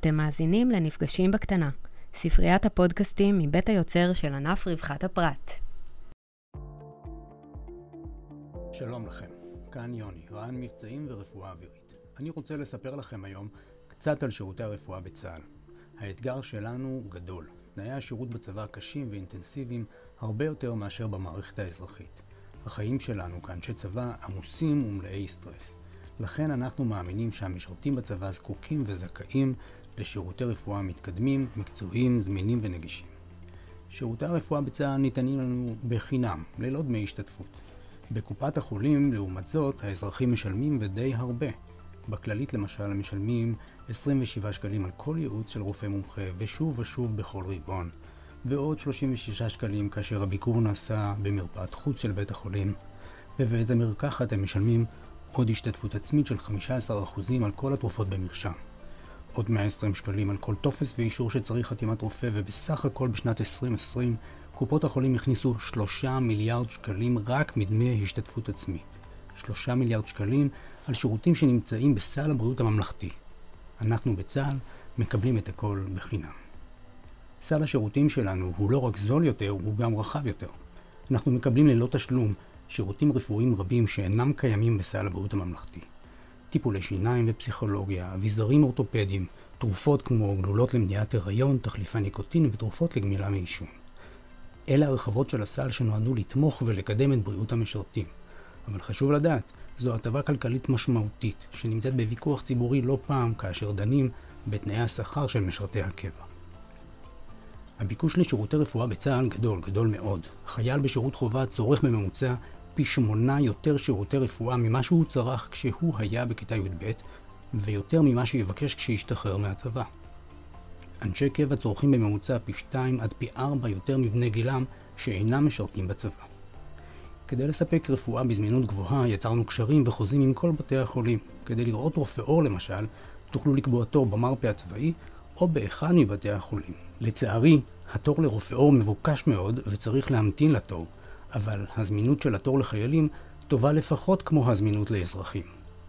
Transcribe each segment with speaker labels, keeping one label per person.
Speaker 1: אתם מאזינים לנפגשים בקטנה, ספריית הפודקאסטים מבית היוצר של ענף רווחת הפרט.
Speaker 2: שלום לכם, כאן יוני, רע"ן מבצעים ורפואה אווירית. אני רוצה לספר לכם היום קצת על שירותי הרפואה בצה"ל. האתגר שלנו גדול. תנאי השירות בצבא קשים ואינטנסיביים הרבה יותר מאשר במערכת האזרחית. החיים שלנו כאנשי צבא עמוסים ומלאי סטרס. לכן אנחנו מאמינים שהמשרתים בצבא זקוקים וזכאים לשירותי רפואה מתקדמים, מקצועיים, זמינים ונגישים. שירותי הרפואה בצה"ל ניתנים לנו בחינם, ללא דמי השתתפות. בקופת החולים, לעומת זאת, האזרחים משלמים ודי הרבה. בכללית למשל משלמים 27 שקלים על כל ייעוץ של רופא מומחה, ושוב ושוב בכל רבעון, ועוד 36 שקלים כאשר הביקור נעשה במרפאת חוץ של בית החולים, ובבית המרקחת הם משלמים עוד השתתפות עצמית של 15% על כל התרופות במרשם. עוד 120 שקלים על כל טופס ואישור שצריך חתימת רופא, ובסך הכל בשנת 2020 קופות החולים הכניסו 3 מיליארד שקלים רק מדמי השתתפות עצמית. 3 מיליארד שקלים על שירותים שנמצאים בסל הבריאות הממלכתי. אנחנו בצה"ל מקבלים את הכל בחינם. סל השירותים שלנו הוא לא רק זול יותר, הוא גם רחב יותר. אנחנו מקבלים ללא תשלום שירותים רפואיים רבים שאינם קיימים בסל הבריאות הממלכתי. טיפולי שיניים ופסיכולוגיה, אביזרים אורתופדיים, תרופות כמו גלולות למניעת הריון, תחליפי ניקוטין ותרופות לגמילה מעישון. אלה הרחבות של הסל שנועדו לתמוך ולקדם את בריאות המשרתים. אבל חשוב לדעת, זו הטבה כלכלית משמעותית, שנמצאת בוויכוח ציבורי לא פעם כאשר דנים בתנאי השכר של משרתי הקבע. הביקוש לשירותי רפואה בצה"ל גדול, גדול מאוד. חייל בשירות חובה צורך בממוצע פי שמונה יותר שירותי רפואה ממה שהוא צרך כשהוא היה בכיתה י"ב, ויותר ממה שיבקש כשישתחרר מהצבא. אנשי קבע צורכים בממוצע פי שתיים עד פי ארבע יותר מבני גילם שאינם משרתים בצבא. כדי לספק רפואה בזמינות גבוהה, יצרנו קשרים וחוזים עם כל בתי החולים. כדי לראות רופא עור למשל, תוכלו לקבוע תור במרפא הצבאי או באחד מבתי החולים. לצערי, התור לרופא עור מבוקש מאוד וצריך להמתין לתור, אבל הזמינות של התור לחיילים טובה לפחות כמו הזמינות לאזרחים.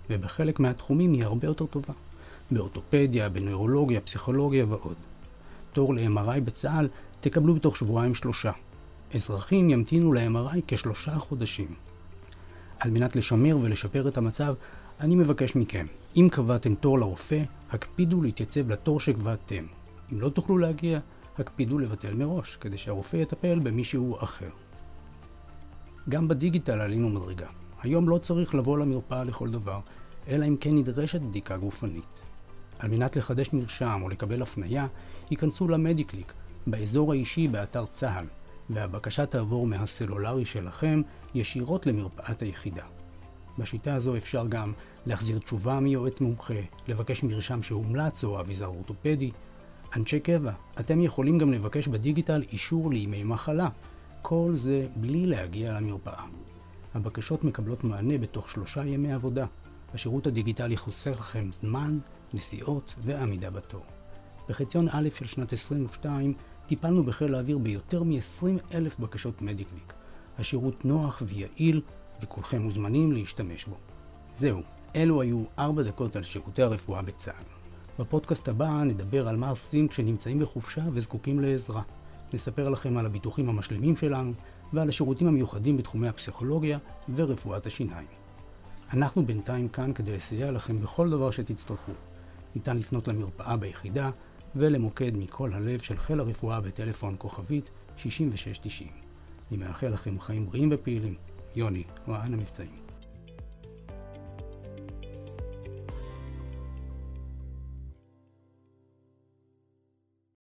Speaker 2: ובחלק מהתחומים היא הרבה יותר טובה. באורתופדיה, בנוירולוגיה, פסיכולוגיה ועוד. תור ל-MRI בצה"ל תקבלו בתוך שבועיים שלושה. אזרחים ימתינו ל-MRI כשלושה חודשים. על מנת לשמר ולשפר את המצב, אני מבקש מכם, אם קבעתם תור לרופא, הקפידו להתייצב לתור שקבעתם. אם לא תוכלו להגיע, הקפידו לבטל מראש, כדי שהרופא יטפל במישהו אחר. גם בדיגיטל עלינו מדרגה. היום לא צריך לבוא למרפאה לכל דבר, אלא אם כן נדרשת בדיקה גופנית. על מנת לחדש מרשם או לקבל הפניה, ייכנסו למדיקליק, באזור האישי באתר צה"ל, והבקשה תעבור מהסלולרי שלכם ישירות למרפאת היחידה. בשיטה הזו אפשר גם להחזיר תשובה מיועץ מומחה, לבקש מרשם שהומלץ או אביזר אורתופדי. אנשי קבע, אתם יכולים גם לבקש בדיגיטל אישור לימי מחלה. כל זה בלי להגיע למרפאה. הבקשות מקבלות מענה בתוך שלושה ימי עבודה. השירות הדיגיטלי חוסר לכם זמן, נסיעות ועמידה בתור. בחציון א' של שנת 22 טיפלנו בחיל האוויר ביותר מ-20 אלף בקשות מדיקליק. השירות נוח ויעיל, וכולכם מוזמנים להשתמש בו. זהו, אלו היו 4 דקות על שירותי הרפואה בצה"ל. בפודקאסט הבא נדבר על מה עושים כשנמצאים בחופשה וזקוקים לעזרה. נספר לכם על הביטוחים המשלימים שלנו ועל השירותים המיוחדים בתחומי הפסיכולוגיה ורפואת השיניים. אנחנו בינתיים כאן כדי לסייע לכם בכל דבר שתצטרכו. ניתן לפנות למרפאה ביחידה ולמוקד מכל הלב של חיל הרפואה בטלפון כוכבית 6690. אני מאחל לכם חיים בריאים ופעילים. יוני, רע"ן המבצעים.